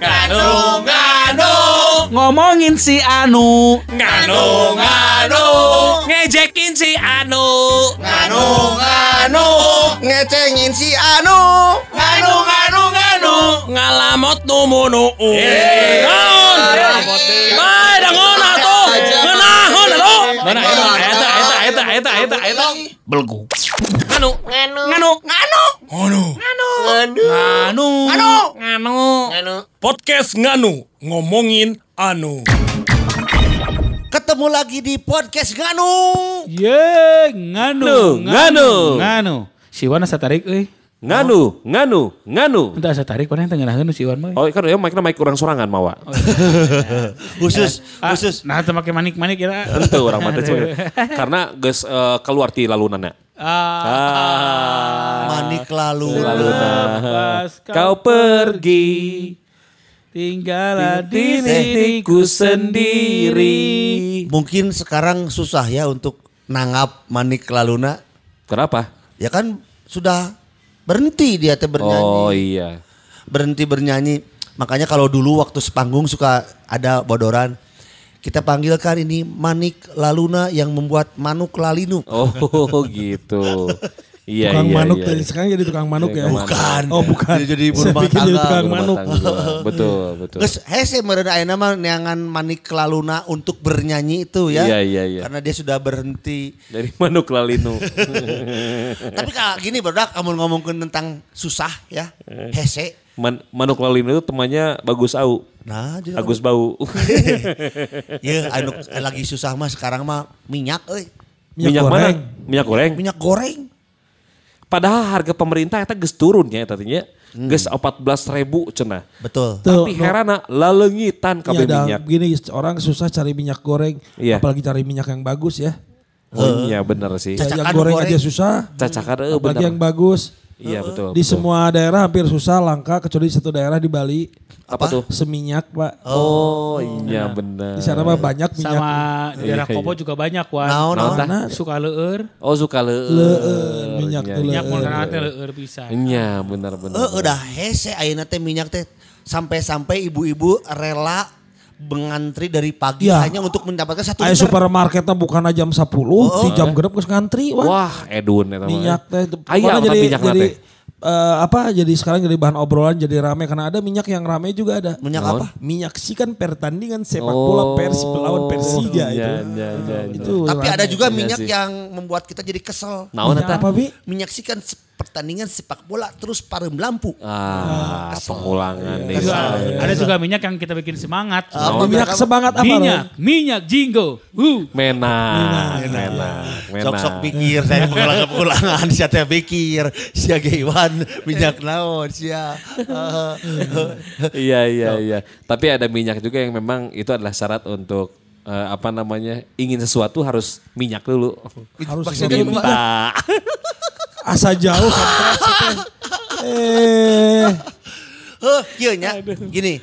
Nganu, nganu, Ngomongin si Anu. nganu, nganu, ngejekin si Anu, nganu, nganu, Ngecengin si Anu. nganu, nganu, nganu, ngalamot numunu. Naon? Bae dangon atuh. Ngeunahon atuh. Mana eta eta eta eta eta eta eta belgu. Nganu, nganu, nganu, nganu, nganu, nganu, nganu, nganu, Podcast nganu ngomongin anu. Ketemu lagi di podcast Nganu. Ye, nganu, nganu. nganu. Si Wan asa tarik euy. Nganu, nganu, nganu. Entah asa tarik mana tengah nganu si Wan mah. Oh, kan ya mic mic kurang sorangan mawa. Khusus, Ah, khusus. Nah, teu make manik-manik ya. Ente orang cuy. Karena geus eh, keluar ti lalunana. Ah, Ah. Manik lalu. Laluna. Kau pergi tinggal di diriku sendiri. Mungkin sekarang susah ya untuk nanggap Manik Laluna. Kenapa? Ya kan sudah berhenti dia teh bernyanyi. Oh iya. Berhenti bernyanyi. Makanya kalau dulu waktu sepanggung suka ada bodoran. Kita panggilkan ini Manik Laluna yang membuat Manuk Lalinu. Oh gitu. Iya tukang iya. manuk iya, tadi iya. sekarang jadi tukang manuk ya. Bukan. Oh bukan. Jadi- jadi rumah pikir jadi tangga. tukang manuk. tangga. Betul, betul. Geus hese meureun ayeuna mah neangan Manik Laluna untuk bernyanyi itu ya. Iya, iya, iya. Karena dia sudah berhenti. Dari manuk lalinu. Tapi kalau gini berdak kamu ngomongin tentang susah ya. Hese. Man- manuk lalinu itu temannya bagus au. Nah, jadi Agus bau. ya anu lagi susah mah sekarang mah minyak euy. Minyak, Minyak mana? goreng. Minyak goreng. Minyak goreng. Padahal harga pemerintah eta geus turun ya tadinya. Geus 14 ribu cenah. Betul. Tapi no. herana lalengitan Ya, kabeh ada minyak. gini orang susah cari minyak goreng, Iya. apalagi cari minyak yang bagus ya. Oh iya bener sih. Ya, Cacakan yang goreng, goreng. aja susah, Cacakan eh, apalagi bener. yang bagus. Iya betul. Di betul. semua daerah hampir susah, langka kecuali satu daerah di Bali. apa tuh? Seminyak pak. Oh, iya bener. Di sana mah banyak minyak. sama di daerah Iya, Kopo iya. juga banyak wan. Naon naon. tah? Mana? Suka leueur. Oh suka leueur. Leueur, minyak Iya, tuh Minyak iya. kana teh leueur pisan. Iya bener bener. Eh udah hese ayeuna teh minyak teh sampai-sampai ibu-ibu rela mengantri dari pagi Ya. hanya untuk mendapatkan satu Ayo liter. supermarketnya bukan jam 10, di jam genep geus ngantri wah. Wah Edun eta mah. minyak teh Aya pokoknya apa jadi minyak jadi teh? eh, apa jadi sekarang jadi bahan obrolan jadi rame karena ada minyak yang rame juga ada Minyak apa? menyaksikan pertandingan sepak bola Persib melawan Persija itu Iya, iya, iya, iya. itu Tapi rame. ada juga Iya minyak sih. yang membuat kita jadi kesel. Naon Minyak eta? apa bi Menyaksikan se- pertandingan sepak bola terus parem lampu. Ah, pengulangan nih. Juga, ada juga minyak yang kita bikin semangat. Apa minyak semangat apa minyak, Roy? minyak jingo. Uh. Menang, menang, menang. Sok-sok pikir saya pengulangan-pengulangan sia teh pikir sia ge Iwan minyak naon sia. Iya, iya, iya. Tapi ada minyak juga yang memang itu adalah syarat untuk eh, apa namanya ingin sesuatu harus minyak dulu. harus. Minta. asa jauh kontras eh Heh, kieu nya. Gini,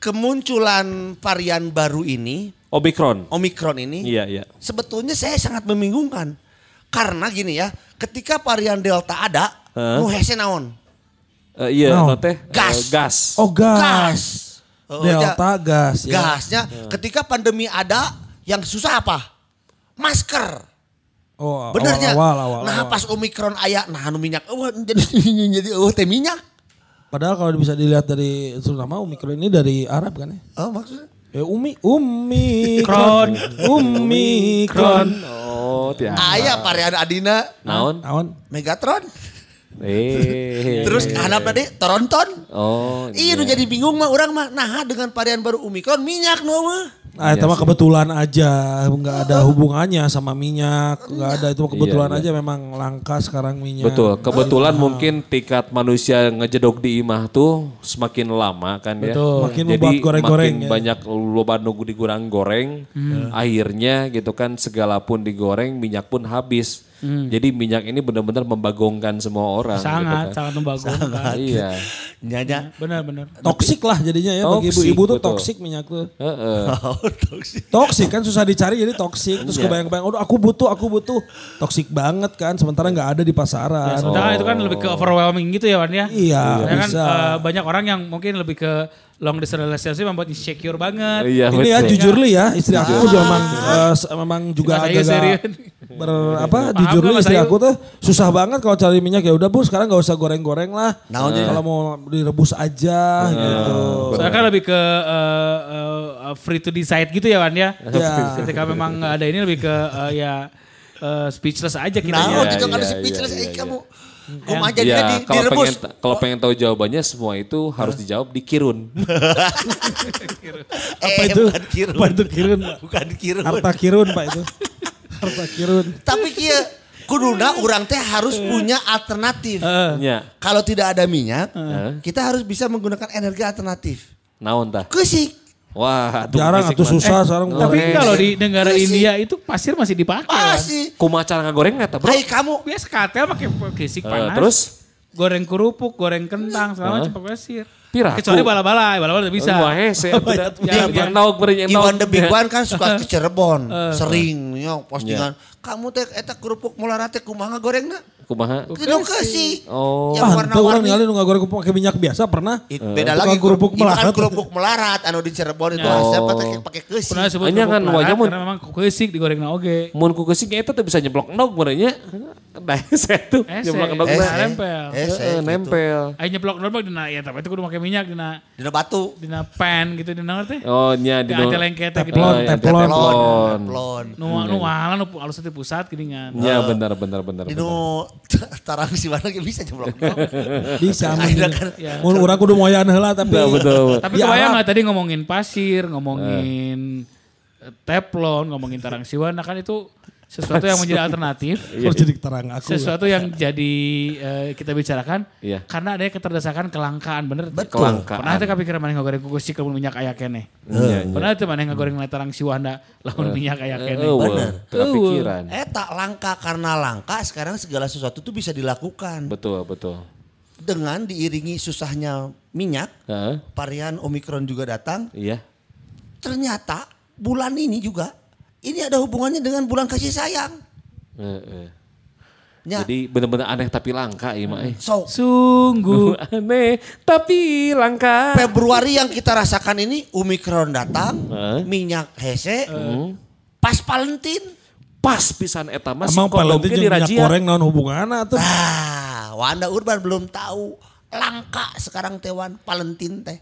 kemunculan varian baru ini, Omikron. Omikron ini, Iya, iya. sebetulnya saya sangat membingungkan. Karena gini ya, ketika varian Delta ada, Heeh. nu hese naon? Eh, iya, no teh Gas. eh, gas. oh gas, Gas. Oh, delta gas ya. Gasnya, ketika pandemi ada, yang susah apa? Masker. Oh Benernya. awal, awal, awal, nah awal. pas Omikron aya, nah anu minyak, oh, jadi jadi oh teh minyak. padahal kalau bisa dilihat dari terutama Omikron ini dari Arab kan ya Oh maksudnya? Eh, umi, umi, kron, umi, kron. Oh, tiap. Aya varian Adina, Naon? Naon? Megatron. Eh. Terus handap tadi Toronton. Oh, Iya, nu jadi bingung mah orang mah. Nah, dengan varian baru Omikron minyak nu mah. Ah, itu mah kebetulan aja, nggak ada hubungannya sama minyak, nggak ada itu mah kebetulan Iya, iya. aja memang langka sekarang minyak. Betul, kebetulan mungkin tingkat manusia ngejedok di imah tuh semakin lama kan ya. Betul. Makin Jadi membuat goreng-goreng makin ya. banyak loba nunggu digoreng goreng, akhirnya gitu kan segala pun digoreng, minyak pun habis. Jadi minyak ini benar-benar membagongkan semua orang. Sangat, gitu kan. sangat membagongkan. Iya. Nyanya. Benar, benar. Toksik lah jadinya ya bagi Toksik, ibu-ibu tuh betul. toksik minyak tuh. Heeh. Oh, toksik. Toksik kan susah dicari jadi toksik. Terus Iya. kebayang-bayang, aduh aku butuh, aku butuh. Toksik banget kan, sementara nggak ada di pasaran. Sementara itu kan lebih ke overwhelming gitu ya Wan ya. Iya, Karena kan eh, banyak orang yang mungkin lebih ke long distance relationship membuat insecure banget. Iya, Ini ya jujur li ya, istri aku juga memang eh, memang juga saya agak ber apa Paham jujur nggak, li Mas istri aku tuh susah banget kalau cari minyak ya udah bu sekarang nggak usah goreng-goreng lah. Jadi? Kalau mau direbus aja gitu. Soalnya kan lebih ke eh, eh, free to decide gitu ya Wan ya. Ya. Ketika memang ada ini lebih ke eh, ya eh, speechless aja kita. Nah, Iya, juga kan iya, speechless iya, eh, iya, kamu. Kumaha Iya, jadinya di, kalau direbus. pengen kalau pengen tahu jawabannya semua itu harus dijawab di kirun. Apa Eh, itu? Bukan kirun. Apa itu kirun? Bukan kirun. Harta kirun pak itu. Harta kirun. Tapi kia kuduna orang teh harus punya alternatif. Ya. Kalau tidak ada minyak, Eh. kita harus bisa menggunakan energi alternatif. Naon tah? Kusik. Wah, Jarang atau susah sekarang. Tapi Goreng. kalau di negara Iya. India itu pasir masih dipakai. Ah Wan. sih. Kumaha cara ngagoreng nggak bro? Hai kamu. Biasa katel pakai gesik Eh, panas. terus goreng kerupuk, goreng kentang, segala macam pakai pasir. Piraku. Kecuali bala-bala, bala-bala udah bisa. Wah, hese. Ya, Yang ya. nauk beri yang Iwan nauk. the Big One kan suka ke Cirebon. Sering ya, postingan. Kamu teh eta kerupuk mulara teh kumaha gorengna? Kumaha? Kinu kasih. Oh. Yang Ah, warna-warni. ningali nu ngagoreng pakai minyak biasa pernah. It- beda Tukang lagi kerupuk Itu kan melarat. kerupuk melarat anu di Cirebon itu Oh. siapa teh pakai keusi. Pernah disebut Hanya kerupuk kan melarat karena memang kesik digoreng na oge. Mun ku kesing eta teh bisa nyeblok nauk berenya. Dah saya tuh Ese, nyeblok nauk. Ese. mah. nempel. Ese, Heeh, gitu. nempel. Ayo nyeblok normal dina ya tapi itu kudu pakai minyak dina Dina batu. dina pan gitu dina teh. Oh nya di Ya, aja lengket gitu. Teflon, iya, teflon. teflon. Teflon. Nu nu mahalan nu alus teh pusat geuningan. Ya benar benar benar. Di benar. nu tarang si mana ge bisa jeblok. Bisa. Kan Ya. Mun urang kudu moyan heula tapi. Betul. Tapi Ya, kebayang tadi ngomongin pasir, ngomongin eh, teflon, ngomongin tarang siwan, nah kan itu sesuatu yang menjadi alternatif. Jadi terang aku. sesuatu yang jadi eh, kita bicarakan Iya. karena adanya keterdesakan kelangkaan bener Betul. Kelangkaan. pernah teh kepikiran mana ngagoreng kukusik lamun minyak aya Iya, iya. pernah teh mana ngagoreng letarang siwanda lamun minyak aya Eh, keneh Bener. Kepikiran. Eh tak langka karena langka sekarang segala sesuatu tuh bisa dilakukan Betul betul. dengan diiringi susahnya minyak. Heeh. Varian Omikron juga datang. Iya. Ternyata bulan ini juga ini ada hubungannya dengan bulan kasih sayang. Heeh. Ya, Jadi benar-benar aneh tapi langka ya mah. eh. so sungguh Aneh tapi langka. Februari yang kita rasakan ini Omikron datang, minyak hese, pas Valentine. Pas pisan eta mah si Emang ge jeung minyak goreng naon hubunganna tuh. Ah, Wanda Urban belum tahu langka sekarang tewan Valentine teh.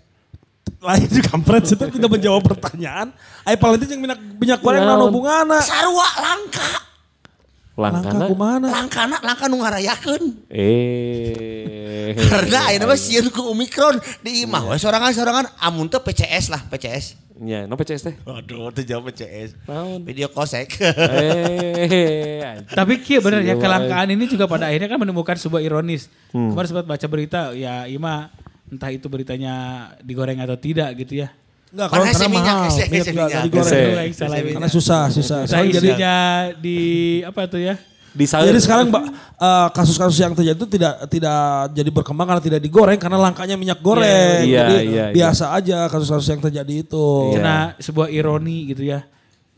Lain juga kampret itu tidak menjawab pertanyaan. Ai paling jeung minyak minyak goreng Naon? naon hubunganna? Sarua langka. Langka Langkana. kumaha? Langkana langka nu ngarayakeun. Eh. Karena ayeuna mah sieun ku Omikron di imah we sorangan-sorangan amun teh PCS lah, PCS. Ya, no PCS teh. Waduh, teh jawab PCS. Naon? Video kosek. Eh. tapi kia bener ya Iya, kelangkaan ini juga pada akhirnya kan menemukan sebuah ironis Hmm. kemarin sempat baca berita ya Ima entah itu beritanya digoreng atau tidak gitu ya Enggak, kalau karena minyak, mahal. Minyak minyak. digoreng. Hese. Aduh, yang salah ini. Karena susah, susah. Nah, Sekarang jadi isunya di apa tuh ya Di sayur. Jadi sekarang Mbak, eh, kasus-kasus yang terjadi itu tidak tidak jadi berkembang karena tidak digoreng karena langkanya minyak goreng. Iya, jadi iya, iya. biasa aja kasus-kasus yang terjadi itu. Iya. Karena sebuah ironi gitu ya.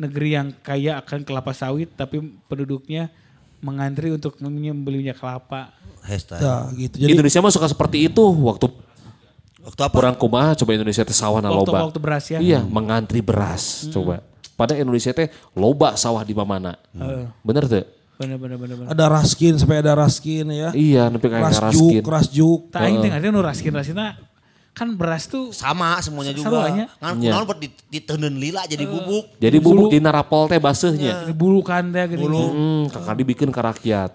Negeri yang kaya akan kelapa sawit tapi penduduknya mengantri untuk membeli minyak kelapa. Hashtag. Nah, gitu. Jadi Indonesia mah suka seperti itu waktu Waktu apa? kurang kumaha coba Indonesia teh sawah na Waktu- loba. waktu beras ya. Iya, mengantri beras coba. Pada Indonesia teh loba sawah di mana. Heeh. Bener tuh? Bener bener bener bener. ada raskin sampai ada raskin ya. Iya, nepi kayak Ras ngaraskin. juk, ras juk. Tak aing teh ngarti nu raskin-raskinna kan beras tuh Sama semuanya juga. Saruanya. Ngan Iya. kunaon buat diteuneun lila jadi bubuk. Jadi bubuk di narapol teh baseuhnya. dibulukan teh gini. Hmm, kakak dibikin ke rakyat.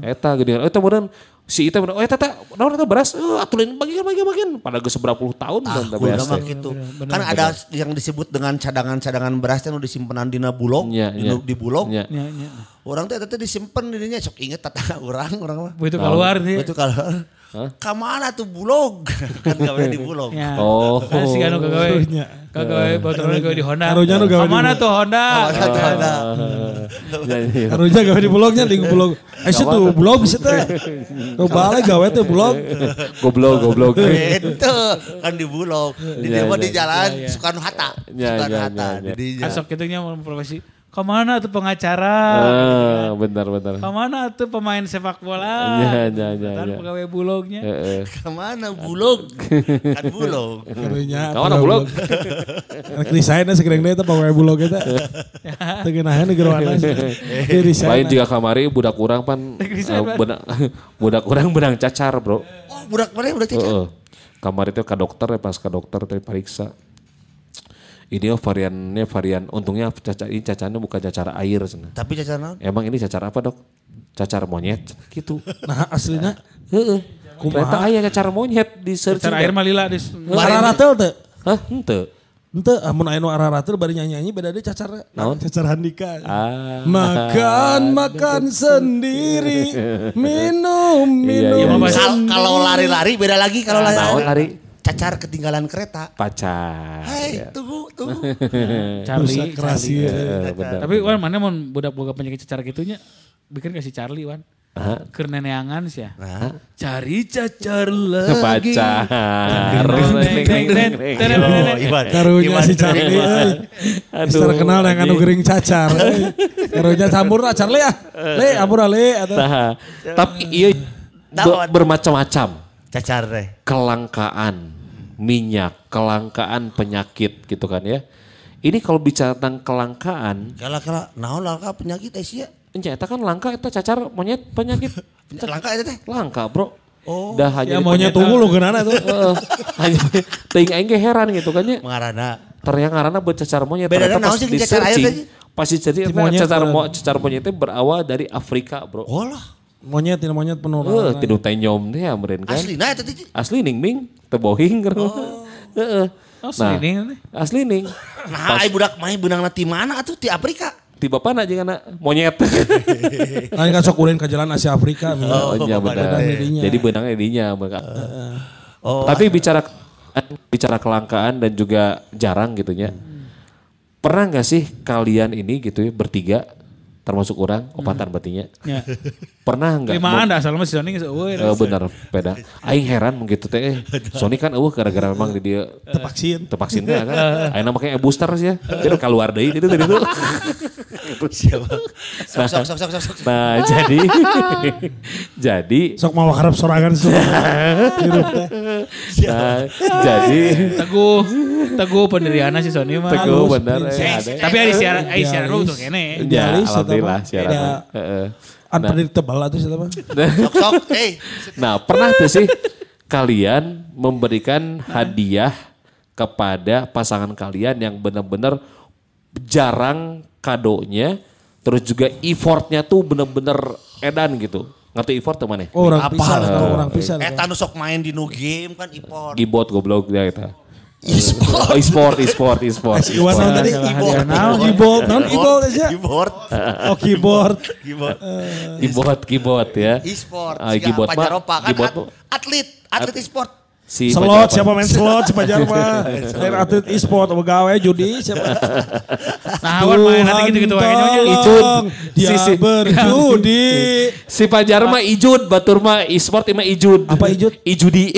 Eta gede. Eta kemudian si Ita bener, oh eta tak, naon eta beras, eh atulin bagian bagian bagian. Pada ge seberapa puluh tahun Ah, dan kudu beras mah teh. gitu. Kan ada yang disebut dengan cadangan-cadangan beras yang disimpenan dina bulog, Iya, di, iya. di bulog. Iya. Ya, ya. Orang teh teh disimpen dirinya sok inget tata orang orang mah. Begitu keluar nih. Itu kalau Ke mana tuh bulog? kan gawe di bulog. Ya. Oh. Kan si anu kagawe. Kagawe baturan gawe di Honda. Karunya nu gawe Honda. tuh Honda? Ke mana tuh Honda? Ya, ya. Harusnya gawe di blognya di blog. Eh sih tuh blog sih teh. Tuh balik gawe tuh blog. Goblok, goblok. Itu kan di bulog. Di Iya, dia iya. di jalan Soekarno Hatta. Iya, Soekarno iya, Hatta. iya, iya. Asok gitunya mau profesi. Ke mana tuh pengacara? Ah, bentar, bentar. Ke mana tuh pemain sepak bola? Iya, iya, iya, Kan iya. pegawai bulognya. Heeh. Ke mana bulog? kan bulog. Karunya. Ke mana bulog? Anak segereng deh itu pokoknya bulog itu. Tegenahan negeri mana sih. Lain jika kamari budak kurang pan eh, benak budak kurang benang cacar, Bro. Oh, budak mana budak? Heeh. Kamari itu ke dokter ya pas ke dokter teh periksa. Ini oh variannya varian untungnya cacar ini cacarnya bukan cacar air cenah. Tapi cacat naon? Emang ini cacar apa, Dok? Cacar monyet gitu. Nah aslinya. Heeh. Ternyata aya cacar monyet di search. Cara air malila di Araratel teh. Hah, henteu. Ente amun aya nu araratel bari nyanyi-nyanyi beda deh cacar. Naon? Cacar handika. Ah. Makan makan sendiri, minum Iya, iya. minum. Kal- Kalau lari-lari beda lagi kalau Naon lari. Cacar ketinggalan kereta. Pacar. Hei, tunggu, tunggu. Charlie. Charlie. Eh, bener. Tapi Wan mana mau budak boga penyakit cacar gitunya bikin kasih Charlie Wan. Hah? Keur neneangan sih ya. Nah, Cari cacar lagi. Pacar. Karunya si Charlie. Geus terkenal yang anu gering cacar. Karunya campur lah Charlie ah. Le, ampura le. Atau. Tapi iya bermacam-macam. Cacar deh. Kelangkaan minyak, kelangkaan penyakit gitu kan ya. Ini kalau bicara tentang kelangkaan, Kala kala naon langka penyakit Asia. ternyata kan langka itu cacar monyet penyakit. Langka itu teh. Langka bro. Oh. Dah hanya Ya maunya tunggu lu kenana tuh. Heeh. hanya ting aing ge heran gitu kan ya. Mengarana. Ternyata ngaranna buat cacar monyet. Naon sih di cacar air tadi? Pas dicari Di monyet cacar beneran. mo, cacar monyetnya berawal dari Afrika bro. Oh lah. Monyet ini monyet penuh. Eh, tidur tenyom teh ya meureun kan. Asli nah itu teh. Asli ning ming, teu bohing kan. Heeh. Oh, sini nih. asli ning. Nah, ai budak main benangna ti mana atuh ti Afrika. Tiba pana jeung anak monyet. Lain kan sok ulen ke jalan Asia Afrika. Oh, iya benar. benar. Jadi benangnya dinya mereka. Oh. Tapi bicara bicara kelangkaan dan juga jarang gitu ya. Pernah nggak sih kalian ini gitu ya bertiga termasuk orang opatan batinya Ya. pernah nggak Limaan dah asal mah si Sony eueuh. Eh, bener peda. Aing heran begitu teh. eh, Sony kan eueuh gara-gara memang di dia tepaksin teh kan. Ayeuna make booster sih ya. Jadi keluar deui itu tadi itu. Siapa? Sok sok sok sok sok. sok. Nah, jadi jadi Sok mau harap sorangan semua. Teh. nah, jadi Teguh, teguh pendirianna si Sony mah. teguh bener eh, ada. Tapi ada siaran, eh siaran lu tuh kene. Ya, alhamdulillah siaran. Ya. Unpredictable lah tuh siapa. Sok sok. Eh, Nah, pernah tuh sih kalian memberikan hadiah kepada pasangan kalian yang benar-benar jarang kadonya, terus juga effortnya tuh bener-bener edan gitu. Ngerti effort tuh mana? Oh, orang Apa pisan lah atau tuh? orang pisan. Eta nu sok main di nu game kan import. Gibot goblok dia itu. E-sport. Oh, e-sport, e-sport, e-sport. Naon tadi? Salah Keyboard. hadiah naon. Keyboard, naon keyboard aja? Keyboard. Oh keyboard. Keyboard. Keyboard, keyboard ya. E-sport. Ah, keyboard kan mah. atlet, atlet e-sport. Si Slot siapa main slot si Pajar mah. Lain atlet e-sport gawe judi siapa. Nah, Wan main nanti gitu-gitu wae tolong, Dia Si- si- berjudi. Si Pajar mah ijud, batur mah e-sport mah ijud. Apa ijud? Ijudi.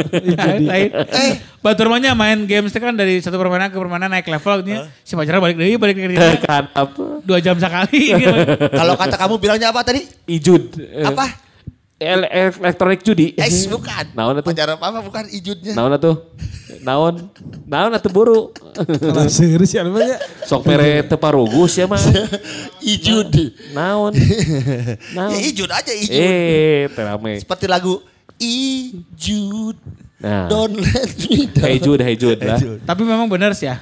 Lain. Eh, batur mahnya main games teh kan dari satu permainan ke permainan naik level gitu. Si Pajar balik deui balik deui. kan apa? Dua jam sekali gitu. Kalau kata kamu bilangnya apa tadi? Ijud. Apa? El elektronik judi. Eh, bukan. Naon atuh? Pajaropa mah bukan ijudnya. Naon atuh? Naon? Naon atuh buru? Anu ya. Sok mere teu parugus ya mah. Ijud. Naon? Ya Naon? ijud aja ijud. Eh, terame. Seperti lagu Ijud. Nah. Don't let me down. Hey Jud, hey Jud lah. Tapi memang benar sih ya.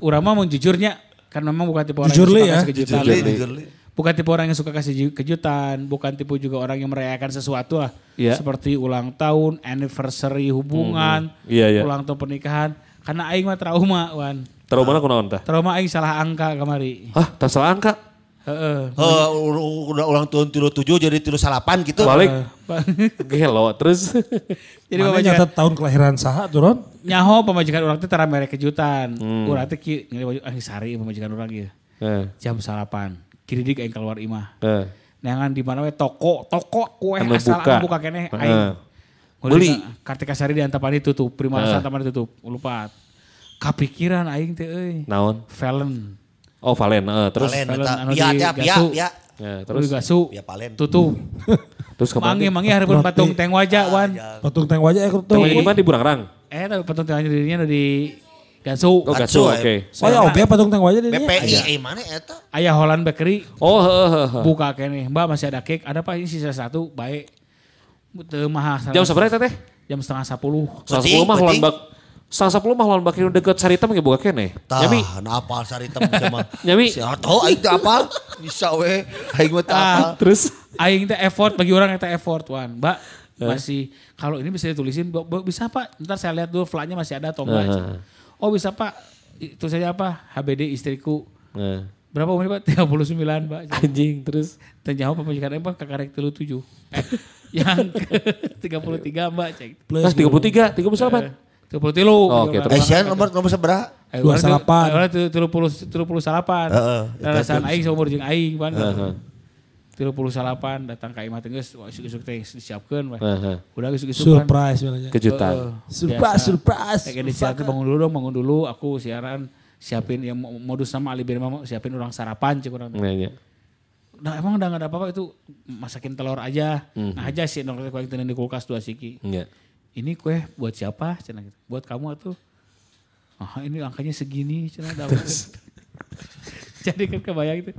Urang mah mau jujurnya kan memang bukan tipe orang Jujur yang suka ya. kejutan. Jujur jujur li. Bukan tipe orang yang suka kasih ju- kejutan, bukan tipe juga orang yang merayakan sesuatu lah. Iya. Seperti ulang tahun, anniversary hubungan, Iya, iya. ulang tahun pernikahan. Karena aing mah trauma, Wan. Terus mana kunaon tah? Trauma aing salah angka kemari. Hah, tak salah angka. Heeh. Heh, udah ulang tahun tilu tujuh jadi tilu salapan gitu. Balik Ba- gelo terus. Jadi Mana nyata tahun kelahiran saha tuh Ron? nyaho pemajikan orang teh tara mere kejutan. Hmm. Urang teh ki ngali baju ah sari pemajikan orang ieu. Eh, Jam salapan. Kiri dik aing keluar imah. eh. Neangan di mana we toko, toko kue Anu asal buka. anu buka Heeh. aing. Beli. Kartika Sari di Antapani tutup, Prima Heeh. Rasa Antapani tutup. Lupa. Kapikiran aing teh euy. Naon? Valen. Oh Valen, eh, terus Valen eta. anu Ya, di ya, ya, Gasu. ya. Ya, Terus gasu. Ya, Palen. Tutup. terus ke mana? Mangi mangi hareupeun Roti. patung teng wajah wan. Patung teng wajah ya tuh. Di mana di Burangrang? Eh tapi patung teng wajah dirinya di Gasu. Oh, Gatsu, Gatsu, oke. Oh ya oke patung teng wajah di dinya. BPI, eh mana eta? Ayah Holland Bakery Oh, heeh, heeh. buka keneh. Mbak masih ada cake. Ada pak ini sisa satu baik. Teu mahal. Jam seberapa teh? Jam setengah sepuluh. Setengah sepuluh mah penting. lawan bak. Setengah sepuluh mah lawan bakir deket Sarita mah buka kene. Tah, Nyami, nah apal sari tem mah. Nyami. Si tahu aing teh apal. Bisa we. Aing mah teh apal. Ah, terus Aing teh effort bagi orang yang teh effort wan. Mbak masih kalau ini bisa ditulisin bisa pak. Ntar saya lihat dulu flagnya masih ada atau enggak. Heeh. Oh bisa pak. Itu saja apa? HBD istriku. Nah, Berapa umurnya pak? 39 mbak. anjing terus. Apa pemajikan apa kakarek telu tujuh. Eh, yang ke 33 mbak cek. Pas 33, 38. Tiga puluh tilu. Oh, oke, Eh, terus. sian nomor nomor seberapa? Dua salapan. Tiga puluh tiga puluh salapan. Heeh. Darasan aing seumur jeung aing pan. Heeh. Tiga puluh salapan datang ka imah tenggeus wah isuk-isuk teh disiapkeun wah. Heeh. Udah isuk-isuk kan. Surprise sebenarnya. Kejutan. Surprise, surprise. Kayak disiapin bangun dulu dong, bangun dulu. Aku siaran siapin yang modus sama Ali Birma mau siapin orang sarapan cek orang. Nah, ya. Nah emang udah gak ada apa-apa itu masakin telur aja. Nah aja sih nongkrong kue yang di kulkas dua siki. Iya. Ini kue buat siapa? Cina gitu. Buat kamu tuh. Ah ini angkanya segini. Cina dapat. Jadi kan kebayang itu.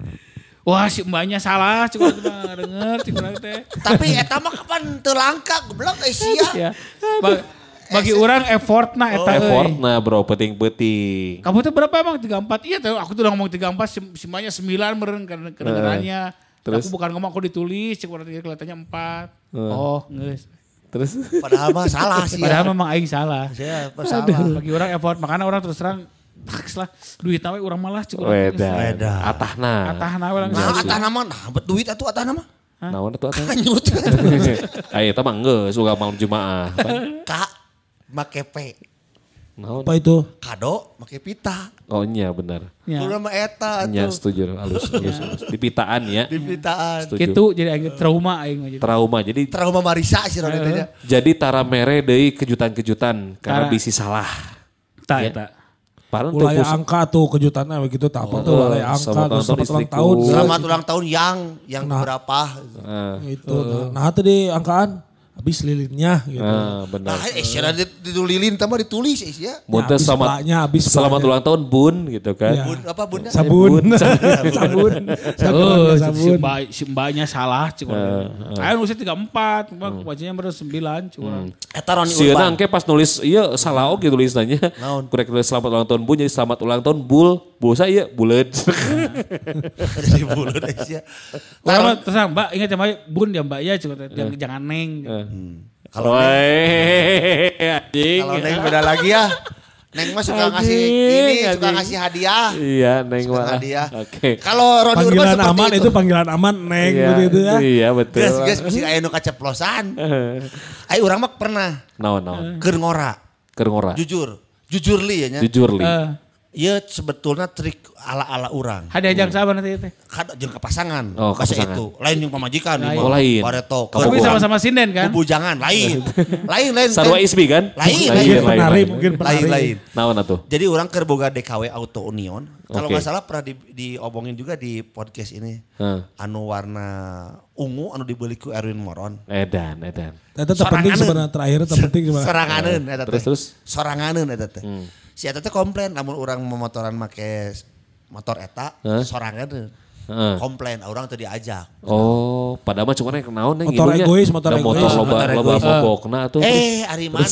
Wah si mbaknya salah. Cuma cuma denger. Cuma teh. Tapi eta mah kapan teu langka goblok eh sia. Ya. Ba- bagi orang effort nah eta Effort euy. nah bro, penting-penting. Kamu tuh berapa emang? 34? Iya tuh aku tuh udah ngomong 34, si- si mbaknya 9 meren karena kedengarannya. Terus? Aku bukan ngomong aku ditulis, cek orang kelihatannya 4. Oh, nges. Terus Padahal mah salah sih. Padahal memang aing salah. Aduh, salah. bagi orang effort, makanya orang terus terang taks lah duit nawe orang malah cukup Weda. Weda. Atahna. Atah nawe langsung. Nah, atah nama nah, bet duit atuh atah nama. Naon itu atah? Hanyut. Ayo, eta mah geus suka malam Jumaah. Kak make P. Naon? Apa itu? Kado make pita. Oh iya benar. Ya. Kudu mah eta Iya atuh. setuju halus halus. halus. Di pitaan ya. Di pitaan. Setuju. Gitu jadi aing trauma aing mah jadi. Trauma. Jadi Trauma Marisa sih nya. jadi tara mere deui kejutan-kejutan karena Tara. bisi salah. Tak Ya. eta. Ulaya pus- angka tuh kejutannya begitu tak apa tuh Oh, ulaya angka selamat ulang terus tahun selamat ulang tahun. Selamat ulang tahun yang yang Nah. berapa? Ah, Itu. Nah, itu di angkaan habis lilinnya gitu. ah, benar. Nah, eh sia ditulilin tama ditulis eh sia. Mun teh habis selamat habis ulang tahun Bun gitu kan. Iya. Bun apa bunda? Sabun. Bun. sabun. Oh, si sabun. mbak si mbaknya salah cik orang. Ayo nulis 34, mbak wajahnya baru 9 cik orang. Eta Roni Si Urban. engke pas nulis iya salah oke tulisannya. Naon? Kurek tulis selamat ulang tahun Bun jadi selamat ulang tahun Bul. Bulsa iya bulet. Dari bulan eh sia. Orang mah terus mbak ingat ya mbak bun ya mbak ya cik jangan jangan neng. Kalau Woi, anjing. kalau Neng beda lagi ya. Neng mah suka ngasih ini, suka ngasih hadiah. Iya, Neng Suka mah. hadiah. Oke. Kalau Roni Urban Panggilan aman itu. itu panggilan aman neng Iya, begitu ya. Iya, betul. Gas gas mesti aya nu kaceplosan. Ai urang mah pernah Naon, naon. keur ngora. Keur ngora. Jujur. Jujur li ya nya. Jujur li. Eh, Ieu sebetulnya trik ala-ala urang. hadiah jang sabar nanti teh. Kada jeung kepasangan. Oh, Bahasa kepasangan. itu. Lain yang pamajikan. Lain. Oh, lain. Bareto. Kamu Tapi sama-sama sinden kan? Bubujangan. Lain. lain lain. Sarwa lain. Isbi kan? Lain, lain. penari, mungkin Lain penari. lain. Naon atuh? Jadi orang keur boga DKW Auto Union. Kalau Oke. nggak salah pernah di, diomongin juga di podcast ini. Heeh. Anu warna ungu anu dibeli ku Erwin Moron. Edan, edan. Itu terpenting sebenarnya terakhir terpenting sebenarnya. Soranganeun eta teh. Terus, terus? Soranganeun eta teh. Hmm. Si eta teh komplain lamun urang memotoran make motor eta Hah? soranganeun. Heeh. Komplain orang teu diajak. Oh, padahal mah cuma naon nih Motor egois, motor Da motor egois. loba Motor loba egois. bobokna tuh. Eh, hari mana?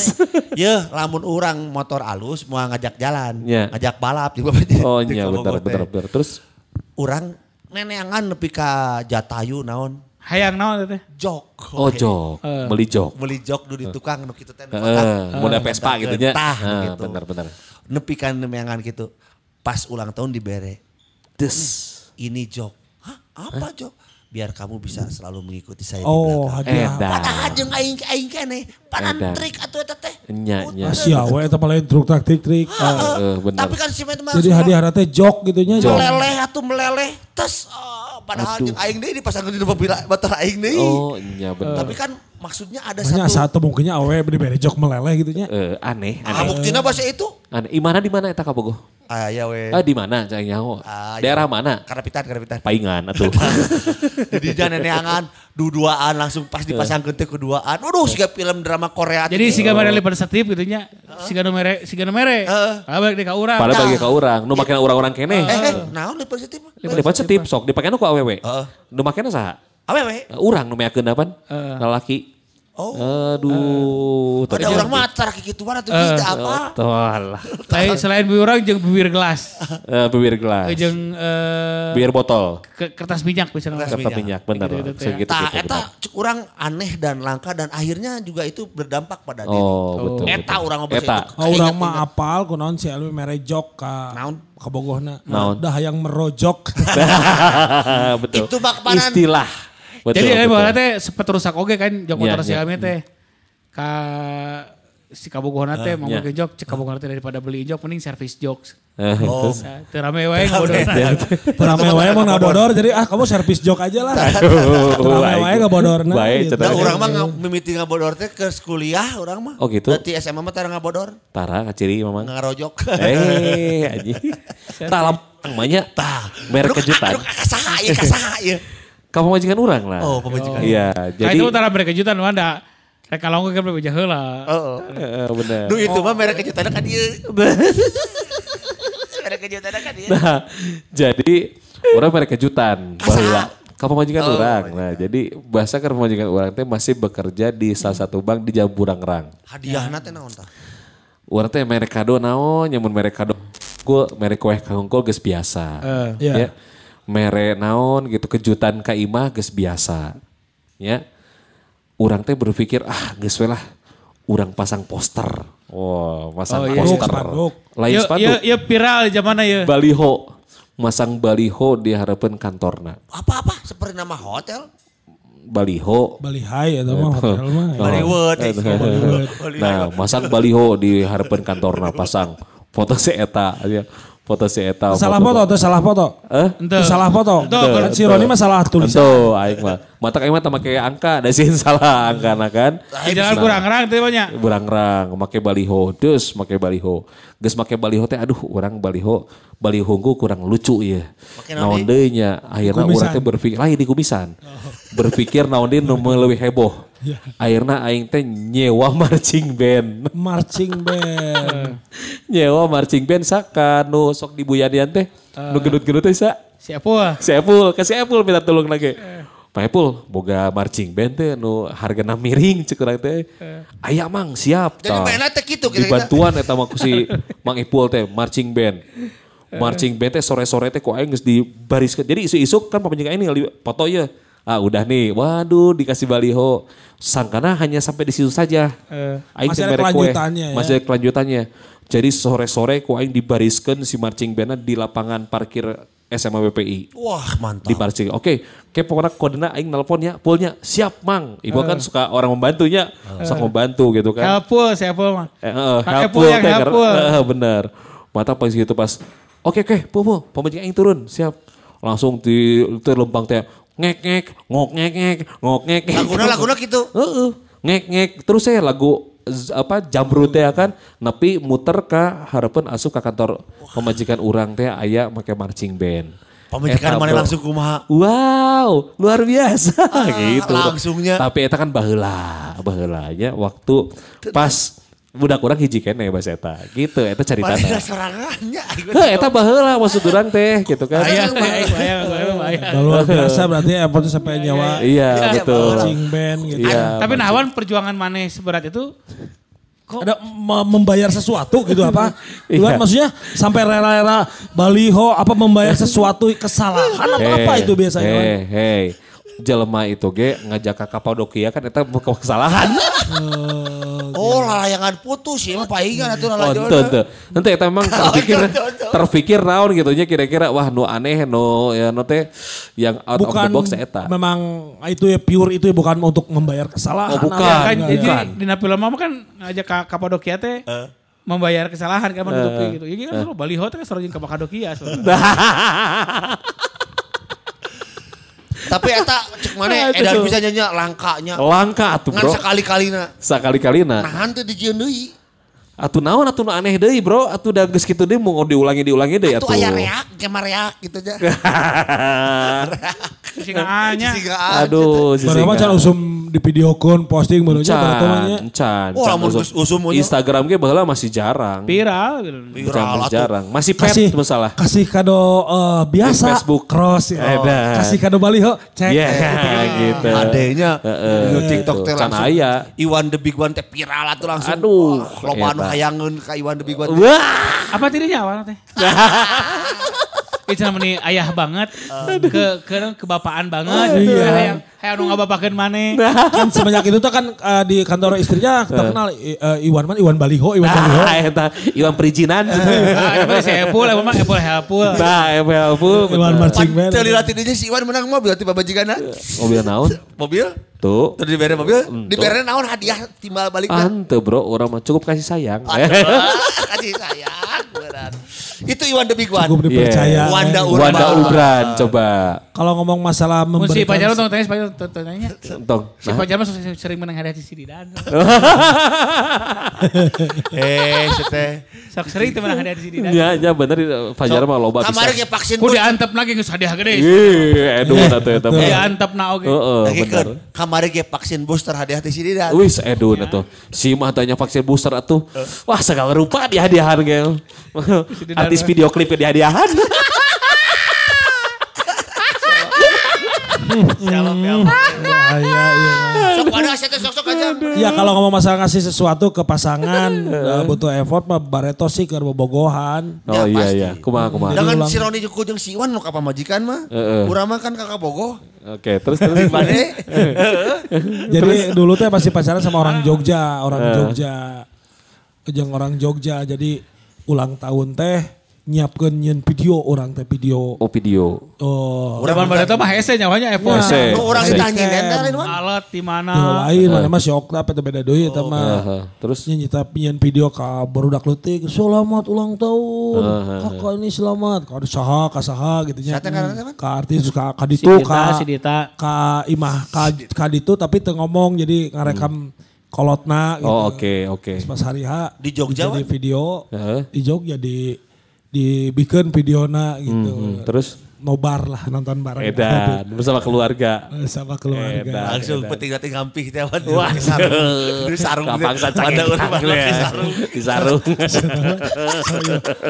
Ye, lamun urang motor alus mau ngajak jalan, Iya. ngajak balap juga. Oh iya bener bener bener. Terus Urang neneangan nepi ka Jatayu naon? Hayang naon teh? Jok. oh jok, beli jok. Beli jok dulu di tukang nu kitu teh. Heeh, kotak. model Vespa gitu nya. Tah, Heeh, gitu. bener bener. Nepi kan nemeangan gitu. Pas ulang tahun dibere. Des. Ini jok. Hah? Apa Jo? Biar kamu bisa selalu mengikuti saya di Oh, belakang. hadiah. Edan. Padahal jeung aing aing keneh, panan trik atuh eta teh. Nya, nya. Asia we eta paling truk taktik trik. Eh. Tapi kan si mah mah Jadi hadiah teh jok gitu nya. meleleh atuh meleleh tes oh, padahal jeung aing deui dipasangkeun di mobil motor aing deui. Oh, nya benar. Tapi kan maksudnya ada Hanya satu satu mungkinnya awe diberi jok meleleh gitu nya. Eh, aneh, Ah, aneh. buktina bahasa itu. Aneh. Di mana di mana eta kabogoh? Ah ya we. Ah, di mana cai nyaho? Ah, ya. Daerah mana? Karapitan, karapitan. Paingan atuh. Jadi jangan neneangan duduaan langsung pas dipasangkeun teh keduaan. Waduh, siga film drama Korea. Jadi siga mere pada setip gitu nya. Siga nu mere, siga nu mere. Ah balik di ka urang. Pada bagi ka urang, nu makena urang-urang kene. Eh, eh, naon positif? Lipat setip sok dipakena ku awewe. Heeh. Nu makena saha? Awe we. Urang nu meakeun apaan? Lalaki. Oh. Aduh, Ada tadi- orang matar kikituan atau tidak apa? Tuh, alah. Lain selain bibir urang jeung bibir gelas. Eh, bibir gelas. Jeung eh, Bibir botol. ke- kertas minyak misalnya. Kertas Kertas minyak, benar. Gitu-gitu teh. Segitu Tah, gitu. eta benar. cuk urang aneh dan langka dan akhirnya juga itu berdampak pada diri. Oh, betul. Eta betul. urang ngomong Eta. itu. Oh, urang mah apal kunaon si Elwi mere jok ka Naon? ka bogohna. Naon? Dah yang merojok. betul. Itu bak. Istilah. Betul, Jadi baheula teh sepet rusak oge kan jok Iya, motor si iya. Ami teh. Ka si kabogohna teh mau iya. ke jok, cek kabogohna teh daripada beli jok mending service jok. Eh, Oh. terus. Nah, teu rame wae bodona. Rame wae mau ngadodor jadi ah kamu servis jok aja lah. Rame wae ngebodorna. Baik, gitu. Nah, urang mah mimiti ngabodor teh ke kuliah urang mah. Oh, gitu? Di SMA mah tara ngabodor, Tara kaciri memang. ngarojok. Eh, anjing. Talam namanya tah merek kejutan. Kasaha ieu, kasaha ieu. Kamu majikan orang lah. Oh, pemajikan. Iya, Jadi jadi itu utara mereka kejutan mana? Rek kalongkeun kan bebeja heula. Oh, oh. Eh, bener. Duh itu mah merek kejutannya kan dia. merek kejutannya kan dia. Nah, jadi orang merek kejutan bahwa kamu majikan Oh, orang. Nah, jadi bahasa kan majikan orang teh masih bekerja di salah satu bank di Jamburang-Rang. Hadiah nanti naon tah? Orang teh merek kado naon, nyamun merek kado ku merek kue kangkol geus biasa. Iya. Ya. Merek naon gitu kejutan ka imah geus biasa. Ya. Urang teh berpikir ah geus we lah urang pasang poster. Wow, pasang Oh, iya. poster. Spanduk. Lain Ieu spanduk. ieu ieu viral di zaman ieu. Baliho. Masang baliho di harapan kantorna. Apa-apa seperti nama hotel. Baliho. Bali Hai atau mah hotel mah. Oh. Bollywood. eh. Nah, masang baliho di harapan kantorna pasang foto si eta ya. Foto si eta. Salah foto atau salah foto? Eh? Itu salah foto. Kan si Roni mah salah tulisan. Tuh, aing mah. Mata aing mah make angka, da sieun salah angka na kan. Di jalan kurang rang teh banyak. Burang-rang, make baliho, deus make baliho. Geus make baliho teh aduh urang baliho, baliho ku kurang lucu ya. Naon deui nya, akhirna urang teh berpikir lain di kumisan. Berpikir naon nu leuwih heboh. Akhirna aing teh nyewa marching band. Marching band. nyewa marching band saka nu sok dibuyadian teh. Nu gendut-gendut teh sa. Si Apul. Si Epul, ke si Epul minta tolong lagi. Pak Epul, boga marching band teh nu hargana miring cek urang teh. Aya mang siap. Jadi tah. mainnya teh gitu kira-kira. Dibantuan eta mah ku si Mang Ipul teh marching band. Marching band teh sore-sore teh ku aing geus dibariskeun. Jadi isu-isu kan pamajikan ini ngali foto ya. Ah udah nih, waduh dikasih baliho. Sangkana hanya sampai di situ saja. Aing Masih ada mere kue. kelanjutannya ya. Masih ada kelanjutannya. Jadi sore-sore ku aing dibariskeun si marching bandnya di lapangan parkir SMA BPI Wah mantap. di parcing. Oke, kayak pokoknya kodena aing nelponnya, pulnya siap mang. Ibu kan suka orang membantunya, sok membantu gitu kan. Apul, si Apul mah. Eh, eh, Kak helpful yang helpful. karena- eh, bener. Mata pas gitu pas, oke oke, pul pul, aing turun, siap. Langsung di terlempang teh, ngek ngek, ngok ngek ngek, ngok ngek ngek. Laguna laguna gitu. Heeh, ngek ngek. Terus saya lagu apa jamrut teh kan nepi muter ka harapan asup ka kantor pemajikan urang teh aya make marching band. Pemajikan Eta, mana langsung kumaha. Wow, luar biasa gitu. langsungnya. Tapi eta kan baheula, baheulanya waktu pas budak urang hiji keneh bahasa eta. Gitu, eta cerita. Mana serangannya. Heh, eta baheula maksud urang teh gitu kan. Aya, luar biasa berarti effortnya sampai nyawa Iya, betul. marching band gitu. Iya. Tapi nawan perjuangan maneh seberat itu Ada me- membayar sesuatu gitu apa? Itu kan Iya. maksudnya sampai rela-rela baliho apa membayar sesuatu kesalahan atau apa itu biasanya? Hei, hei. Jelema itu ge ngajak ke Kapadokia kan eta bukan kesalahan. Oh lalayangan putus ya mah paingan atuh Oh, lalajodoh. ente, ente. Ente eta emang terpikir terpikir naon gitu nya kira-kira wah nu aneh nu ya nu teh yang out of the bukan box eta. memang itu ya pure itu ya bukan untuk membayar kesalahan. Oh, bukan. Apa, kan enggak, jadi di film mama kan ngajak ke Kapadokia teh membayar kesalahan kan menutupi gitu. Ya kan uh. baliho teh selalu jeung ke Kapadokia. Tapi eta cek mana edan bisa nyanyi langkanya. Langka atuh Ngan bro. sekali-kalina. Sekali-kalina. Nahan teh dijieun deui. Atuh naon atuh nu aneh deui bro. Atuh da geus kitu deui mau diulangi diulangi deui Itu atuh. aya reak, jama reak gitu aja. Si ngaanya. Sisi gaan. Aduh, si Baru mah Singa. can usum di video call posting baru aja baru temannya. Can, can. Oh, lamun usum. geus usum. Instagram ge baheula masih jarang. Viral gitu. Viral jarang. Masih pet Kasih masalah. kasih kado eh, biasa Di Facebook. cross ya. Edan. Kasih kado baliho cek. Iya gitu. Adenya Heeh, di TikTok gitu. teh langsung. aya. Iwan the Big One teh viral atuh langsung. Aduh, Loba anu hayangeun ka Iwan the Big One. Wah. Apa tirinya awalnya teh? Itu namanya ayah banget, ke ke kebapaan banget, iya. yang kayak anu ngabapakeun maneh. kan sebanyak itu tuh kan eh, di kantor istrinya terkenal i- eh, Iwan man Iwan Baliho Iwan Baliho. Ah, eta Iwan perizinan. Ah, mah si Epul, emang mah Epul Epul. Nah, FLP. Iwan marching band. Teu lihat ini si Iwan menang mobil tiba bajigana. Mobil naon? Mobil Tuh. Terus dibere mobil, dibere naon hadiah timbal balik Ante bro, orang mah cukup kasih sayang. Kasih sayang beneran. Itu Iwan the Big One. Cukup dipercaya. Yeah. Wanda Urban. Wanda Ubran, coba. Kalau ngomong masalah Mun si memberikan pacar tong tanya, tong tanya. Tong. Si pacar mah sering- sering menang hadiah di sini dan. Eh, teh. Sok sering tuh menang hadiah di sini dan. Ya, ya bener Fajar mah loba Kemarin ge vaksin Ku booster. diantep lagi geus hadiah gede. Ih, edu atuh eta mah. Diantep na oge. Heeh, Lagi bener. kemarin ge vaksin booster hadiah di sini dan. Wis edu atuh. Si mah tanya vaksin booster atuh. Wah, segala rupa di hadiahan ge. Artis video klip di hadiahan. Ah, iya, iya. Sok ada saya teh sok-sok aja. Ya kalau ngomong masalah ngasih sesuatu ke pasangan eh, butuh effort mah Bareto sih ke bobogohan. Oh Ya, iya pasti. iya, kumaha kumaha. Dengan si Roni jeung jeung si Iwan nu ka pamajikan mah. Heeh. Urang mah kan kakak bogoh. Oke, terus terus. Bade. Jadi dulu teh masih pacaran sama orang Jogja, orang Jogja. Jeung orang Jogja. Jadi ulang tahun teh nyiapkeun nyeun video orang teh video. Oh video. Oh, Urang pada mah hese nyawanya effort. Hese. Nu urang Hese. ditanya dan. Alat di mana? Yang lain mana mah si Okta apa teh beda deui eta mah. Terus nyita pinyeun video ka barudak leutik, selamat ulang tahun. Kakak ini selamat. Ka saha ka saha gitu nya. Ka artis ka ka ditu Dita, ka imah ka ka ditu tapi teu ngomong jadi ngarekam kolotna gitu. Oh oke oke. Pas hari H Di Jogja, jadi Wan? video di Jogja di dibikin videona gitu. Hmm, terus Nobar lah nonton bareng. edan bersama keluarga. sama keluarga. Edan. Langsung penting-penting ngampih teh wan. Wah, sarung. Di sarung. Gampang saja Ada urang mah di sarung. Di sarung.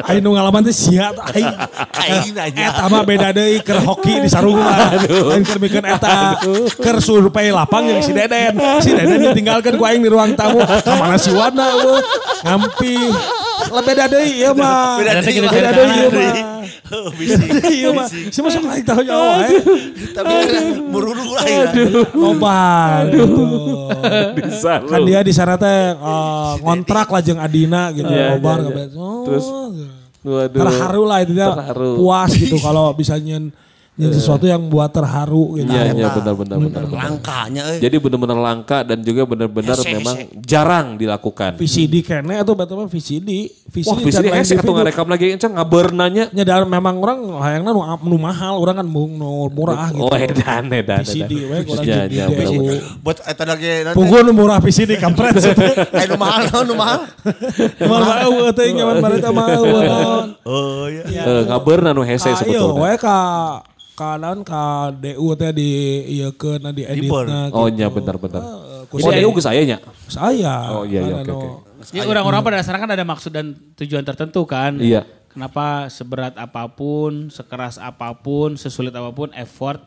Ayo nu ngalaman teh sia tah aing. Kain aja. Eta mah beda deui keur hoki di sarung mah. Lain keur bikin eta keur survei lapang yang si Deden. Si Deden ditinggalkan ku aing di ruang tamu. Ka mana si Wana eueuh. Lah beda deui ieu mah. Beda Beda deui, Beda beda deui ieu deui. mah. Oh, bisi. Iya mah. Si masuk lain tahu nyawa eh. Tapi kan mururu lain. Nobar gitu. Sarung. Kan dia di sana teh eh, ngontrak lah jeung Adina gitu. Iya, Nobar iya, kabeh. iya. Oh, Terus? Waduh. terharu lah itu dia Terharu. puas gitu kalau bisa nyen, nyen sesuatu yang buat terharu gitu. Iya iya benar benar. Langkanya euy. Jadi benar-benar langka dan juga benar-benar memang hese. jarang dilakukan. VCD kene atau betul mah VCD. VCD, Wah, VCD hese atau DVD. ngerekam lagi encang ngabeurnanya. Nya dan memang orang hayangna nu, nu mahal, orang kan mung nu murah gitu. Oh edan edan. VCD we kurang Ya, jadi ya. Buat eta lagi nanti. Punggu nu murah VCD kampret. Eh nu mahal nu mahal. Mal mau teh nyaman bareta naon. Oh iya. Eh, ngabeurna nu hese sebetulnya. we ka ka naon ka DU teh di ieu keun di editna. Oh iya benar benar. ku Oh DU geus aya nya. Saya. Oh, iya, iya, oke, Ya orang-orang pada dasarnya kan ada maksud dan tujuan tertentu kan. Iya. Kenapa seberat apa pun, sekeras apa pun, sesulit apa pun, effort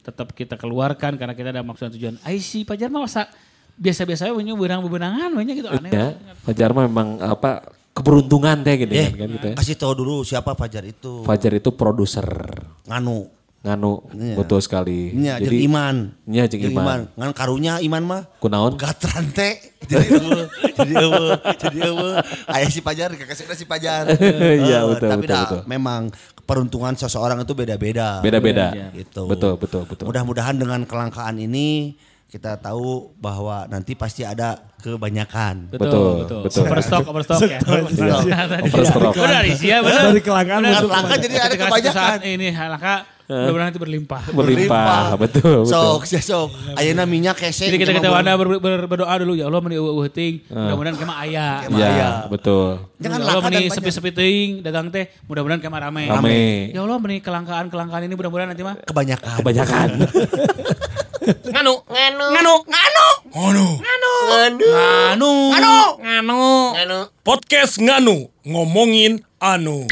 tetap kita keluarkan karena kita ada maksud dan tujuan. Ai si Pajar mah masa biasa-biasa aja punya benang-benangan banyak gitu aneh. Ya, Fajar mah memang apa keberuntungan teh gitu Eh, kan, kan gitu ya. kasih tahu dulu siapa Fajar itu. Fajar itu produser. Nganu. Nganu, Iya. betul sekali. Nya jeung iman. Nya jeung Jeung iman. Ngan karunya iman mah Kunaon? gatran teh. Jadi eueuh, jadi eueuh, jadi eueuh. Aya si Pajar kakasina si Pajar. Iya, Eh, betul, Tapi betul, dah, betul. memang peruntungan seseorang itu beda-beda. Beda-beda. Gitu. Betul, betul, betul. Mudah-mudahan dengan kelangkaan ini kita tahu bahwa nanti pasti ada kebanyakan. Betul, Betul, betul. betul. Overstock, overstock ya. Nah. Overstock. Iya benar. Dari kelangkaan masuk kelangkaan jadi ada kebanyakan. ini halaka mudah-mudahan itu berlimpah. Berlimpah, betul. Sok, ya sok. Ayeuna minyak kese. Jadi kita kita ber, ber- berdoa dulu ya Allah meni eueuh teuing. Mudah-mudahan kemah aya. Ya, betul. Jangan ya Allah meni sepi-sepi teuing dagang teh mudah-mudahan kemah rame. Rame. Ya Allah meni kelangkaan-kelangkaan ini mudah-mudahan nanti mah kebanyakan. Kebanyakan. Nganu. Nganu. Nganu. Nganu. Nganu. Nganu. anu Nganu. Nganu. Nganu. Podcast Nganu. Ngomongin anu.